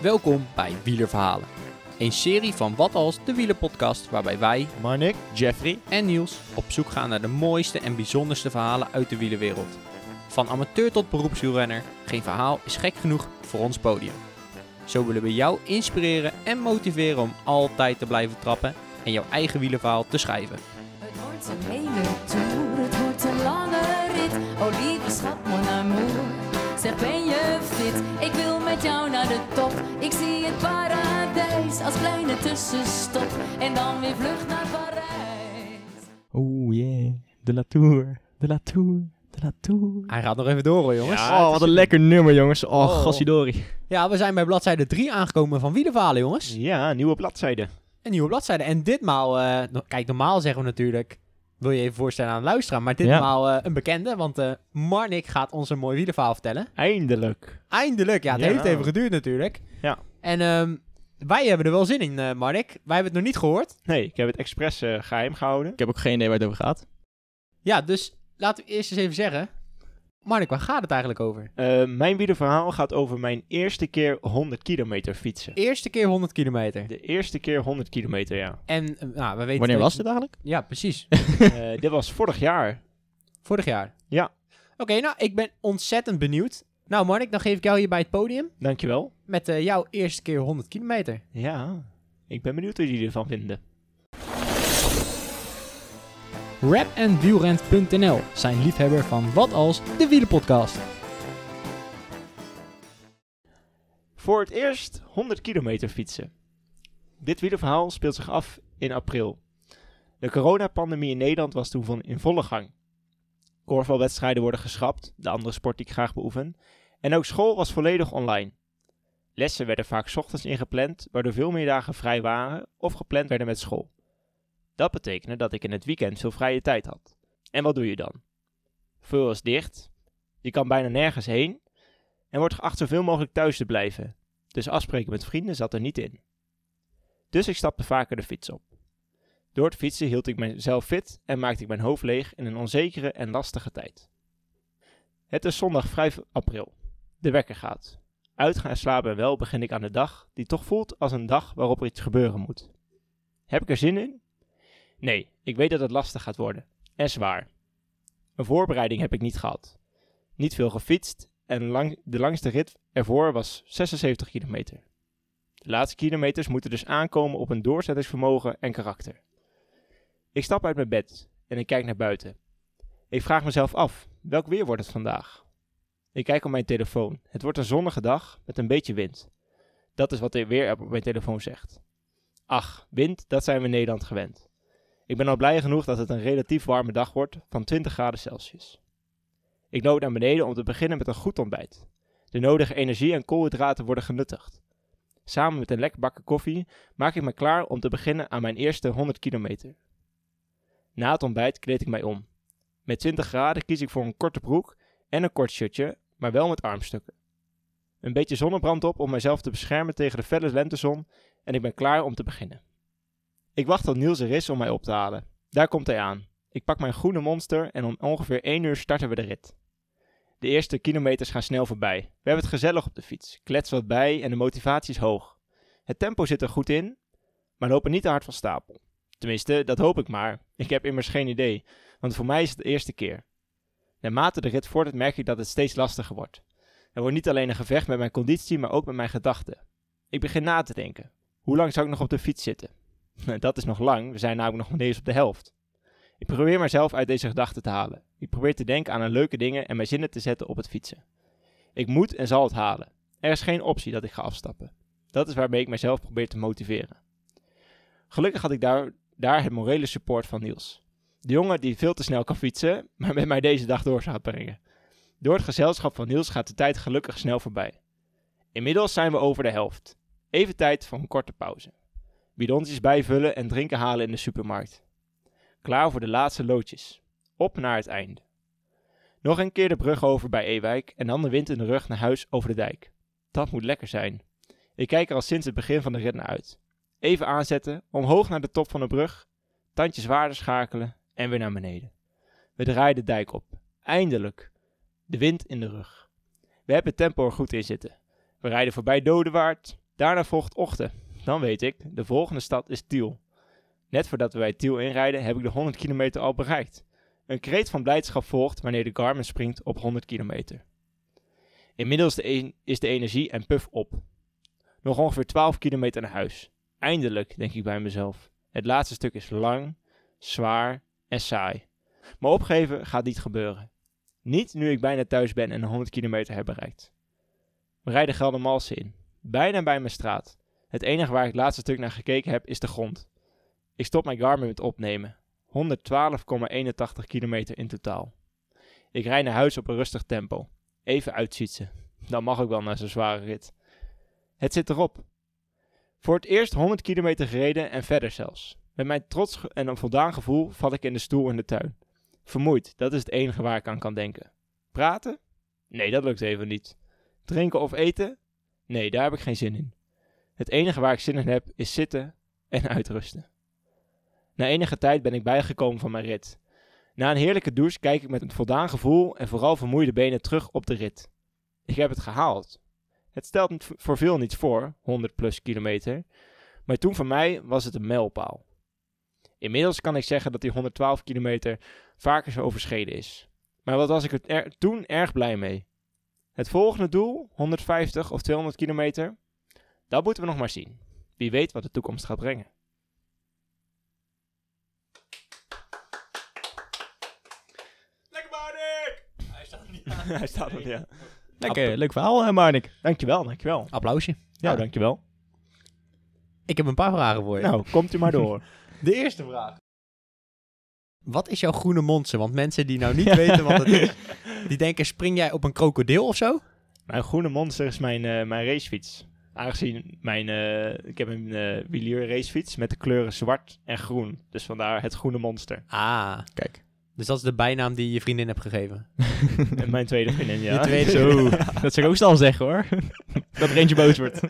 Welkom bij Wielerverhalen. Een serie van Wat Als, de wielerpodcast, waarbij wij, Marnik, Jeffrey en Niels op zoek gaan naar de mooiste en bijzonderste verhalen uit de wielerwereld. Van amateur tot beroepswielrenner, geen verhaal is gek genoeg voor ons podium. Zo willen we jou inspireren en motiveren om altijd te blijven trappen en jouw eigen wielerverhaal te schrijven. Het wordt een hele tour, het wordt een lange rit. Oh lieve schat, mon amour. Zeg ben je fit? Ik wil met jou naar de top. Ik zie het paradijs als kleine tussenstop. En dan weer vlucht naar Parijs. Oeh, yeah. De La Tour. De La Tour. De La Tour. Hij gaat nog even door hoor jongens. oh, wat een lekker nummer, jongens. Oh, Oh. gassidori. Ja, we zijn bij bladzijde 3 aangekomen van Wielerverhalen jongens. Ja, nieuwe bladzijde. Een nieuwe bladzijde. En ditmaal, eh, no- kijk, normaal zeggen we natuurlijk, wil je even voorstellen aan de luisteraar, maar ditmaal eh, een bekende, want eh Marnik gaat ons een mooi wielerverhaal vertellen. Eindelijk. Eindelijk, ja, het Ja. heeft even geduurd natuurlijk. Ja. En ehm, wij hebben er wel zin in, eh Marnik. Wij hebben het nog niet gehoord. Nee, ik heb het expres eh, geheim gehouden. Ik heb ook geen idee waar het over gaat. Ja, dus laten we eerst eens even zeggen, Marnik, waar gaat het eigenlijk over? Eh, mijn wielerverhaal gaat over mijn eerste keer 100 kilometer fietsen. Eerste keer 100 kilometer. De eerste keer 100 kilometer, ja. En, eh, nou, we weten... Wanneer dat- was dit eigenlijk? Ja, precies. Eh, dit was vorig jaar. Vorig jaar. Ja. Oké, nou, ik ben ontzettend benieuwd. Nou, Marnik, dan geef ik jou hier bij het podium Dankjewel. met eh, jouw eerste keer 100 kilometer. Ja, ik ben benieuwd wat jullie ervan vinden. Rapandwielrent.nl zijn liefhebber van Wat Als, de wielerpodcast. Voor het eerst 100 kilometer fietsen. Dit wielerverhaal speelt zich af in april. De coronapandemie in Nederland was toen van in volle gang. Korfbalwedstrijden worden geschrapt, de andere sport die ik graag beoefen. En ook school was volledig online. Lessen werden vaak ochtends ingepland, waardoor veel meer dagen vrij waren of gepland werden met school. Dat betekende dat ik in het weekend veel vrije tijd had. En wat doe je dan? Veel is dicht, je kan bijna nergens heen en wordt geacht zoveel mogelijk thuis te blijven. Dus afspreken met vrienden zat er niet in. Dus ik stapte vaker de fiets op. Door het fietsen hield ik mezelf fit en maakte ik mijn hoofd leeg in een onzekere en lastige tijd. Het is zondag 5 april. De wekker gaat. Uitgaan en slapen en wel begin ik aan de dag die toch voelt als een dag waarop er iets gebeuren moet. Heb ik er zin in? Nee, ik weet dat het lastig gaat worden. En zwaar. Een voorbereiding heb ik niet gehad. Niet veel gefietst en lang, de langste rit ervoor was 76 kilometer. De laatste kilometers moeten dus aankomen op een doorzettingsvermogen en karakter. Ik stap uit mijn bed en ik kijk naar buiten. Ik vraag mezelf af, welk weer wordt het vandaag? Ik kijk op mijn telefoon. Het wordt een zonnige dag met een beetje wind. Dat is wat de weer op mijn telefoon zegt. Ach, wind, dat zijn we in Nederland gewend. Ik ben al blij genoeg dat het een relatief warme dag wordt van 20 graden Celsius. Ik loop naar beneden om te beginnen met een goed ontbijt. De nodige energie en koolhydraten worden genuttigd. Samen met een lekker bakken koffie maak ik me klaar om te beginnen aan mijn eerste 100 kilometer. Na het ontbijt kleed ik mij om. Met 20 graden kies ik voor een korte broek en een kort shirtje, maar wel met armstukken. Een beetje zonnebrand op om mezelf te beschermen tegen de felle lentezon en ik ben klaar om te beginnen. Ik wacht tot Niels er is om mij op te halen. Daar komt hij aan. Ik pak mijn groene monster en om ongeveer 1 uur starten we de rit. De eerste kilometers gaan snel voorbij. We hebben het gezellig op de fiets, kletsen wat bij en de motivatie is hoog. Het tempo zit er goed in, maar lopen niet te hard van stapel. Tenminste, dat hoop ik maar. Ik heb immers geen idee, want voor mij is het de eerste keer. Naarmate de rit vordert merk ik dat het steeds lastiger wordt. Er wordt niet alleen een gevecht met mijn conditie, maar ook met mijn gedachten. Ik begin na te denken. Hoe lang zou ik nog op de fiets zitten? Dat is nog lang, we zijn namelijk nog niet eens op de helft. Ik probeer mezelf uit deze gedachten te halen. Ik probeer te denken aan een leuke dingen en mijn zinnen te zetten op het fietsen. Ik moet en zal het halen. Er is geen optie dat ik ga afstappen. Dat is waarmee ik mezelf probeer te motiveren. Gelukkig had ik daar, daar het morele support van Niels. De jongen die veel te snel kan fietsen, maar met mij deze dag door zou brengen. Door het gezelschap van Niels gaat de tijd gelukkig snel voorbij. Inmiddels zijn we over de helft. Even tijd voor een korte pauze. Bidontjes bijvullen en drinken halen in de supermarkt. Klaar voor de laatste loodjes. Op naar het einde. Nog een keer de brug over bij Ewijk en dan de wind in de rug naar huis over de dijk. Dat moet lekker zijn. Ik kijk er al sinds het begin van de rit naar uit. Even aanzetten, omhoog naar de top van de brug, tandjes zwaarder schakelen en weer naar beneden. We draaien de dijk op. Eindelijk. De wind in de rug. We hebben het tempo er goed in zitten. We rijden voorbij Dodewaard, Daarna volgt Ochten. Dan weet ik, de volgende stad is Tiel. Net voordat we bij Tiel inrijden, heb ik de 100 kilometer al bereikt. Een kreet van blijdschap volgt wanneer de Garmin springt op 100 kilometer. Inmiddels de is de energie en puff op. Nog ongeveer 12 kilometer naar huis. Eindelijk, denk ik bij mezelf. Het laatste stuk is lang, zwaar en saai. Maar opgeven gaat niet gebeuren. Niet nu ik bijna thuis ben en de 100 kilometer heb bereikt. We rijden Geldermalsen in. Bijna bij mijn straat. Het enige waar ik het laatste stuk naar gekeken heb is de grond. Ik stop mijn Garmin met opnemen. 112,81 kilometer in totaal. Ik rijd naar huis op een rustig tempo. Even uitzietsen. Dan mag ook wel na zo'n zware rit. Het zit erop. Voor het eerst 100 kilometer gereden en verder zelfs. Met mijn trots en een voldaan gevoel val ik in de stoel in de tuin. Vermoeid, dat is het enige waar ik aan kan denken. Praten? Nee, dat lukt even niet. Drinken of eten? Nee, daar heb ik geen zin in. Het enige waar ik zin in heb is zitten en uitrusten. Na enige tijd ben ik bijgekomen van mijn rit. Na een heerlijke douche kijk ik met een voldaan gevoel en vooral vermoeide benen terug op de rit. Ik heb het gehaald. Het stelt voor veel niets voor, 100 plus kilometer, maar toen voor mij was het een mijlpaal. Inmiddels kan ik zeggen dat die 112 kilometer vaker zo overschreden is. Maar wat was ik er- toen erg blij mee. Het volgende doel, 150 of 200 kilometer, dat moeten we nog maar zien. Wie weet wat de toekomst gaat brengen. Lekker Marnik! Hij staat niet aan. Hij staat er, ja. Lekker, leuk verhaal, hè, Marnik. Dankjewel, dankjewel. Applausje. Ja, dankjewel. Ik heb een paar vragen voor je. Nou, komt u maar door. De eerste vraag. Wat is jouw groene monster? Want mensen die nou niet weten wat het is, die denken, spring jij op een krokodil of zo? Mijn groene monster is mijn, eh, mijn racefiets. Aangezien mijn, eh, ik heb een eh wilier racefiets met de kleuren zwart en groen. Dus vandaar het groene monster. Ah, Kijk. dus dat is de bijnaam die je vriendin hebt gegeven. En mijn tweede vriendin, ja. Je tweede Zo, dat zou ik ook snel zeggen, hoor. dat eentje boos wordt.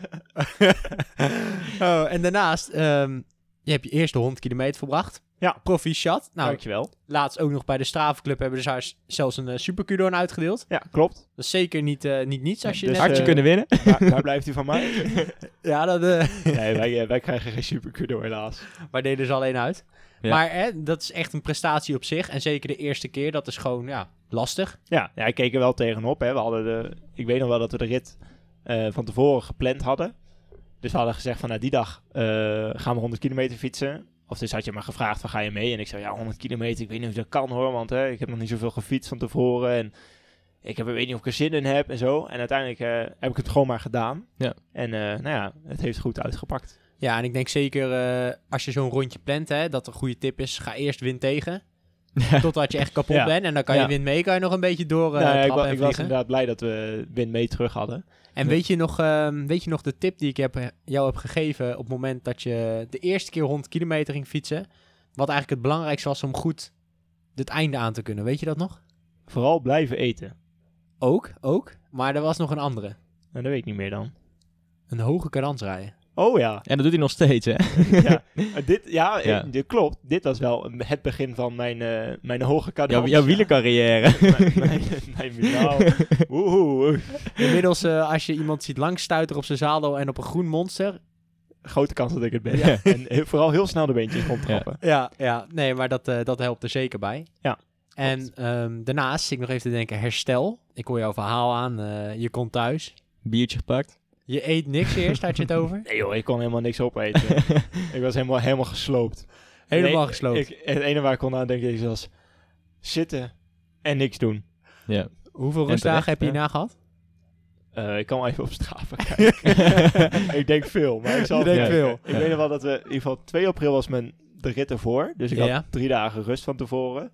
oh, en daarnaast, ehm, je hebt je eerste 100 kilometer verbracht. Ja. Proficiat. Nou, Dankjewel. laatst ook nog bij de Stravenclub hebben ze daar zelfs een uh, uitgedeeld. Ja, klopt. Dat is zeker niet, eh, niet niets als je... Dus, net- Hartje eh, kunnen winnen. Waar, waar blijft u van mij? ja, dat, eh, nee, wij, eh, wij krijgen geen supercudo helaas. maar deden ze alleen uit. Ja. Maar hè, dat is echt een prestatie op zich. En zeker de eerste keer, dat is gewoon ja, lastig. Ja, ja, ik keek er wel tegenop. Hè. We hadden de, ik weet nog wel dat we de rit eh, van tevoren gepland hadden. Dus we hadden gezegd van nou, die dag eh, gaan we 100 kilometer fietsen. Of dus had je maar gevraagd van ga je mee? En ik zei ja 100 kilometer, ik weet niet of dat kan hoor. Want hè, ik heb nog niet zoveel gefietst van tevoren. En ik heb, ik weet niet of ik er zin in heb en zo. En uiteindelijk eh, heb ik het gewoon maar gedaan. Ja. En eh, nou ja, het heeft goed uitgepakt. Ja, en ik denk zeker eh, als je zo'n rondje plant, hè, dat een goede tip is, ga eerst wind tegen. Totdat je echt kapot Ja. bent. En dan kan Ja. je wind mee, kan je nog een beetje door eh Nou ja, ik, trappen wa- en ik was inderdaad blij dat we wind mee terug hadden. En weet je, nog, ehm, weet je nog de tip die ik heb, eh, jou heb gegeven op het moment dat je de eerste keer 100 kilometer ging fietsen? Wat eigenlijk het belangrijkste was om goed het einde aan te kunnen. Weet je dat nog? Vooral blijven eten. Ook, ook. Maar er was nog een andere. Nou, dat weet ik niet meer dan. Een hoge cadans rijden. Oh ja. En dat doet hij nog steeds, hè? ja, dit, ja, Ja. eh, dit klopt. Dit was wel het begin van mijn, eh, mijn hoge Jouw, cadans. jouw wielercarrière. mijn, mijn, mijn woehoe. Inmiddels, eh, als je iemand ziet langstuiteren op zijn zadel en op een groen monster. Grote kans dat ik het ben. Ja. En heel- vooral heel snel de beentjes rondtrappen. Ja, ja. Nee, maar dat, eh, dat helpt er zeker bij. Ja, En ehm, daarnaast zit ik nog even te denken, herstel. Ik hoor jouw verhaal aan. eh, je komt thuis. Biertje gepakt. Je eet niks eerst, had je het over? Nee joh, ik kon helemaal niks opeten. ik was helemaal, helemaal gesloopt. Helemaal Nee, gesloopt. Ik, het enige waar ik kon aan denken is was zitten en niks doen. Ja. Hoeveel En rustdagen terecht, heb je ja. hierna gehad? Eh, ik kan wel even op Strava kijken. ik denk veel, maar ik zal Ja, veel. Ik weet nog wel dat we, in ieder geval 2 april was mijn de rit ervoor. Dus ik Ja. had drie dagen rust van tevoren.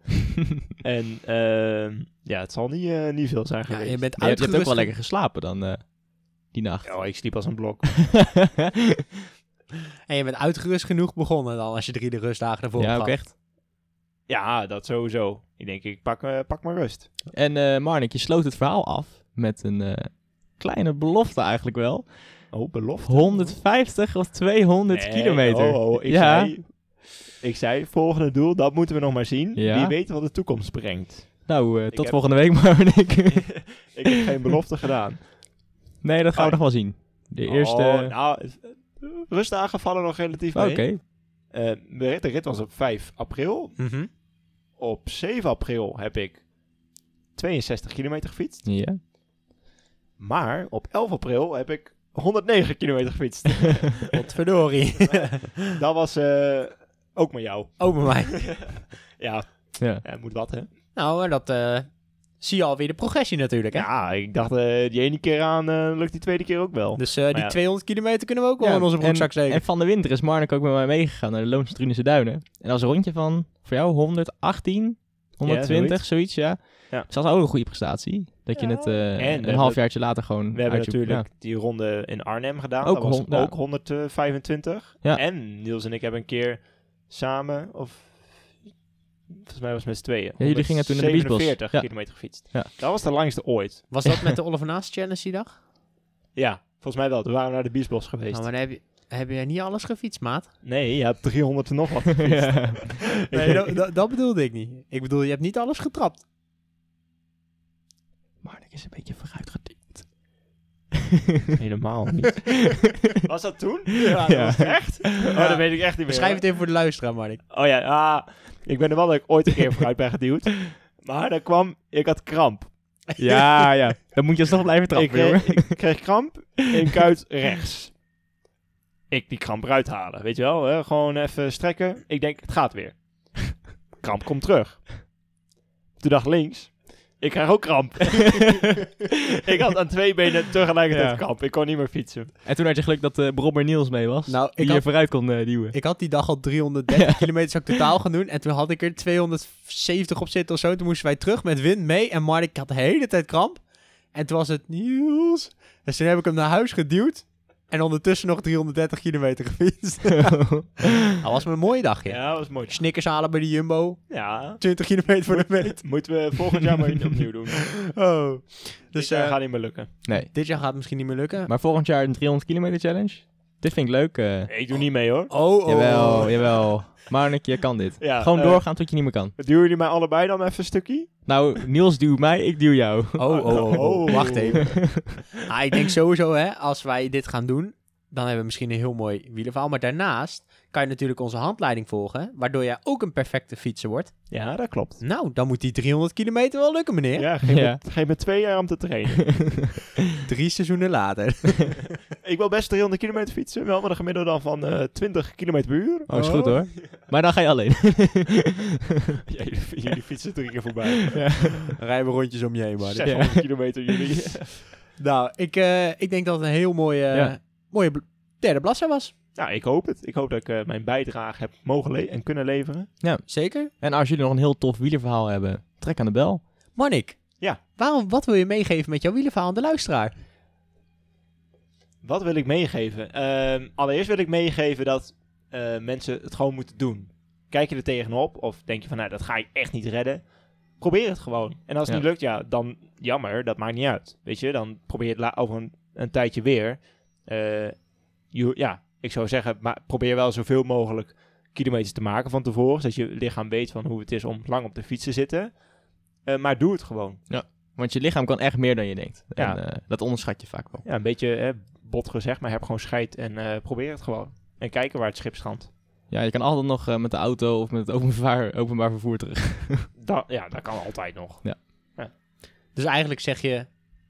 en ehm, ja, het zal niet, eh, niet veel zijn Ja, geweest. je bent Maar je, hebt- ook uitgerust. wel lekker geslapen dan, eh, die nacht. Ja, ik sliep als een blok. En je bent uitgerust genoeg begonnen dan, als je drie de rustdagen ervoor ja, gehad. echt. ja, dat sowieso. Ik denk, ik pak, eh, pak maar rust. En eh Marnik, je sloot het verhaal af met een eh, kleine belofte eigenlijk wel. Oh, belofte. 150 of 200 Nee, kilometer. Oh, oh, ik, ja, zei, ik zei, volgende doel, dat moeten we nog maar zien. Ja. Wie weet wat de toekomst brengt. nou, eh, tot heb- volgende week Marnik. ik heb geen belofte gedaan. Nee, dat gaan we Oh, nog wel zien. De eerste... Oh, nou, eh, rustdagen vallen nog relatief Oké. mee. Eh, de, rit, de rit was op 5 april. Mhm. Op 7 april heb ik 62 kilometer gefietst. Ja. Maar op 11 april heb ik 109 kilometer gefietst. Wat verdorie. dat was eh, ook met jou. Ook bij mij. Ja, Ja. ja, moet wat hè. Nou, en dat eh, zie je alweer de progressie natuurlijk, hè? Ja, ik dacht eh, die ene keer aan eh, lukt die tweede keer ook wel. Dus eh, die ja. 200 kilometer kunnen we ook wel Ja, in onze broekzak steken. En van de winter is Marnik ook met mij meegegaan naar de Loonse Drunense Duinen. En dat was een rondje van, voor jou, 118, 120, zoiets. zoiets, ja. Ja. Dus dat is ook een goede prestatie. Dat je Ja. het eh, En een halfjaartje later gewoon We hebben natuurlijk die ronde in Arnhem gedaan. Ook dat was ook 125. Ja. En Niels en ik hebben een keer samen, of volgens mij was het met z'n tweeën. Ja, jullie gingen toen naar de Biesbos. 47 Ja. kilometer gefietst. Ja. Dat was de langste ooit. Was dat met de Oliver Naast Challenge die dag? Ja, volgens mij wel. We waren naar de Biesbos geweest. Nou, maar dan heb je, heb je niet alles gefietst, maat? Nee, je hebt 300 en nog wat gefietst. Nee, dat, dat, dat bedoelde ik niet. Ik bedoel, je hebt niet alles getrapt. Marnik is een beetje vooruit. Helemaal niet. Was dat toen? Ja, Ja. was het echt? Oh, dat weet ik echt niet meer. Beschrijf het even voor de luisteraar, Mark. Oh ja, ah, ik ben er wel dat ik ooit een keer vooruit ben geduwd. Maar dan kwam, ik had kramp. ja, ja. Dan moet je alsnog blijven ik, trappen, jongen. kreeg, ik kreeg kramp in kuit rechts. Ik die kramp eruit halen, weet je wel? Hè? Gewoon even strekken. Ik denk, het gaat weer. Kramp komt terug. Toen dacht links. Ik krijg ook kramp. ik had aan twee benen tegelijkertijd Ja. kramp. Ik kon niet meer fietsen. En toen had je geluk dat eh Brommer Niels mee was. Nou, ik die je had- vooruit kon eh, duwen. Ik had die dag al 330 kilometer zou ik totaal gaan doen. En toen had ik er 270 op zitten of zo. Toen moesten wij terug met wind mee. En Mark had de hele tijd kramp. En toen was het Niels. Dus toen heb ik hem naar huis geduwd. En ondertussen nog 330 kilometer gefietst. dat was een mooie dag, ja. Dat was mooi. Snickers halen bij de Jumbo. Ja, 20 kilometer voor de meet. moeten we volgend jaar maar opnieuw doen. Oh. Dus Dus dat eh, gaat niet meer lukken. nee. dit jaar gaat het misschien niet meer lukken. Maar volgend jaar een 300 kilometer challenge. Dit vind ik leuk. eh. Ik doe niet mee hoor. Oh, oh. Jawel, jawel. Marnik, je kan dit. Ja, Gewoon eh, doorgaan tot je niet meer kan. Duwen jullie mij allebei dan even een stukje? Nou, Niels duwt mij, ik duw jou. Oh, oh, oh, oh. Oh. Wacht even. ah, ik denk sowieso, hè, als wij dit gaan doen, dan hebben we misschien een heel mooi wielerverhaal. Maar daarnaast kan je natuurlijk onze handleiding volgen, waardoor jij ook een perfecte fietser wordt. Ja, dat klopt. Nou, dan moet die 300 kilometer wel lukken, meneer. Ja, geef, Ja. Me, geef me twee jaar om te trainen. Drie seizoenen later. ik wil best 300 kilometer fietsen, wel met een gemiddelde dan van eh 20 kilometer per uur. Oh, is goed hoor. Maar dan ga je alleen. Ja, jullie, jullie fietsen drie keer voorbij. Rijden we rondjes om je heen, maar. 600 kilometer jullie. Nou, ik, eh, ik denk dat het een heel mooie, Ja. mooie bl- derde bladzij was. Nou, ik hoop het. Ik hoop dat ik eh, mijn bijdrage heb mogen le- en kunnen leveren. Zeker. En als jullie nog een heel tof wielerverhaal hebben, trek aan de bel. Marnik. Ja. Waarom, wat wil je meegeven met jouw wielerverhaal aan de luisteraar? Wat wil ik meegeven? Ehm, allereerst wil ik meegeven dat eh, mensen het gewoon moeten doen. Kijk je er tegenop of denk je van, nou, dat ga ik echt niet redden. Probeer het gewoon. En als het Ja. niet lukt, ja, dan jammer, dat maakt niet uit. Weet je, dan probeer je het la- over een, een tijdje weer. Eh, je- ja, ik zou zeggen, maar probeer wel zoveel mogelijk kilometers te maken van tevoren. Zodat je lichaam weet van hoe het is om lang op de fiets te zitten. Eh, maar doe het gewoon. Want je lichaam kan echt meer dan je denkt. Ja. En eh, dat onderschat je vaak wel. Ja, een beetje hè, bot gezegd, maar heb gewoon scheid en eh, probeer het gewoon. En kijken waar het schip strandt. Ja, je kan altijd nog eh, met de auto of met het openbaar, openbaar vervoer terug. Da ja, dat kan altijd nog. Dus eigenlijk zeg je,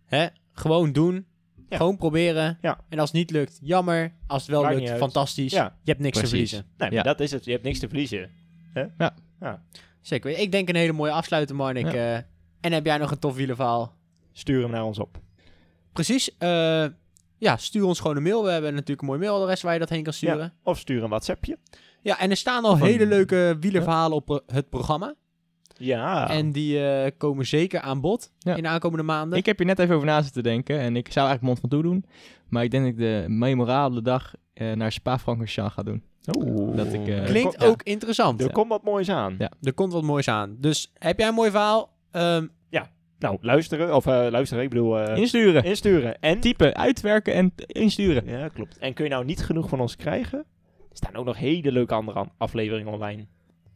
hè, gewoon doen. Ja. Gewoon proberen. Ja. En als het niet lukt, jammer. Als het wel Maakt lukt, fantastisch. Ja. Je hebt niks te verliezen. Nee, maar Ja. dat is het. Je hebt niks te verliezen. Zeker. Ik denk een hele mooie afsluiter, Marnik. Ja. Eh, en heb jij nog een tof wielerverhaal? Stuur hem naar ons op. Precies. eh, ja, stuur ons gewoon een mail. We hebben natuurlijk een mooi mailadres waar je dat heen kan sturen. Of stuur een WhatsAppje. Ja, en er staan al hele leuke wielerverhalen op eh, het programma. Ja. En die eh, komen zeker aan bod Ja. in de aankomende maanden. Ik heb hier net even over na zitten denken en ik zou eigenlijk mond van toe doen. Maar ik denk dat ik de memorabele dag eh, naar Spa-Francorchamps ga doen. Oeh. Dat ik, eh, Klinkt Ja. ook interessant. Er komt wat moois aan. Ja. Er komt wat moois aan. Dus heb jij een mooi verhaal? Ehm, Nou, luisteren. Of eh, luisteren, ik bedoel... eh, Insturen. insturen. En... Typen, uitwerken en insturen. Ja, klopt. En kun je nou niet genoeg van ons krijgen? Er staan ook nog hele leuke andere an- afleveringen online.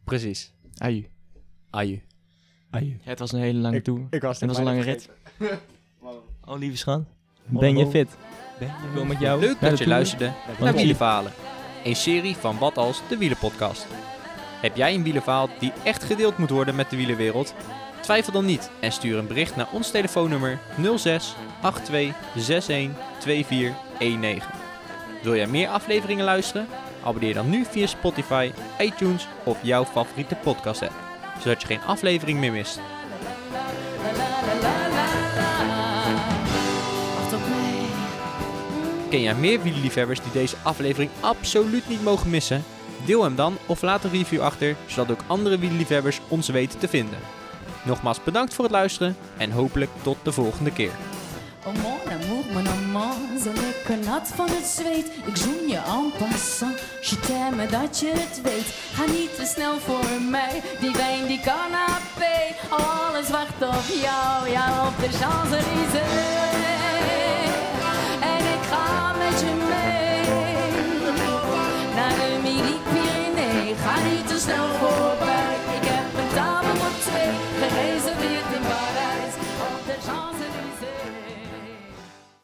precies. Aju. Aju. Het was een hele lange tour. Ik was Het was een lange rit. Oh, lieve schat. Ben je fit? Ik wil met jou Leuk dat je luisterde naar Wielenverhalen. Een serie van Wat Als, de Wielenpodcast. Heb jij een wielenverhaal die echt gedeeld moet worden met de wielenwereld? Twijfel dan niet en stuur een bericht naar ons telefoonnummer 06 82 61 24 19. Wil jij meer afleveringen luisteren? Abonneer dan nu via Spotify, iTunes of jouw favoriete podcast app, zodat je geen aflevering meer mist. Ken jij meer wielerliefhebbers die deze aflevering absoluut niet mogen missen? Deel hem dan of laat een review achter, zodat ook andere wielerliefhebbers ons weten te vinden. Nogmaals bedankt voor het luisteren en hopelijk tot de volgende keer. Mon amant, ze lekker nat van het zweet. Ik zoen je en passant, je me dat je het weet. Ga niet te snel voor mij, die wijn, die canapé. Alles wacht op jou, ja op de Champs-Élysées. En ik ga met je mee, naar de Midi-Pyrénées. Ga niet te snel voor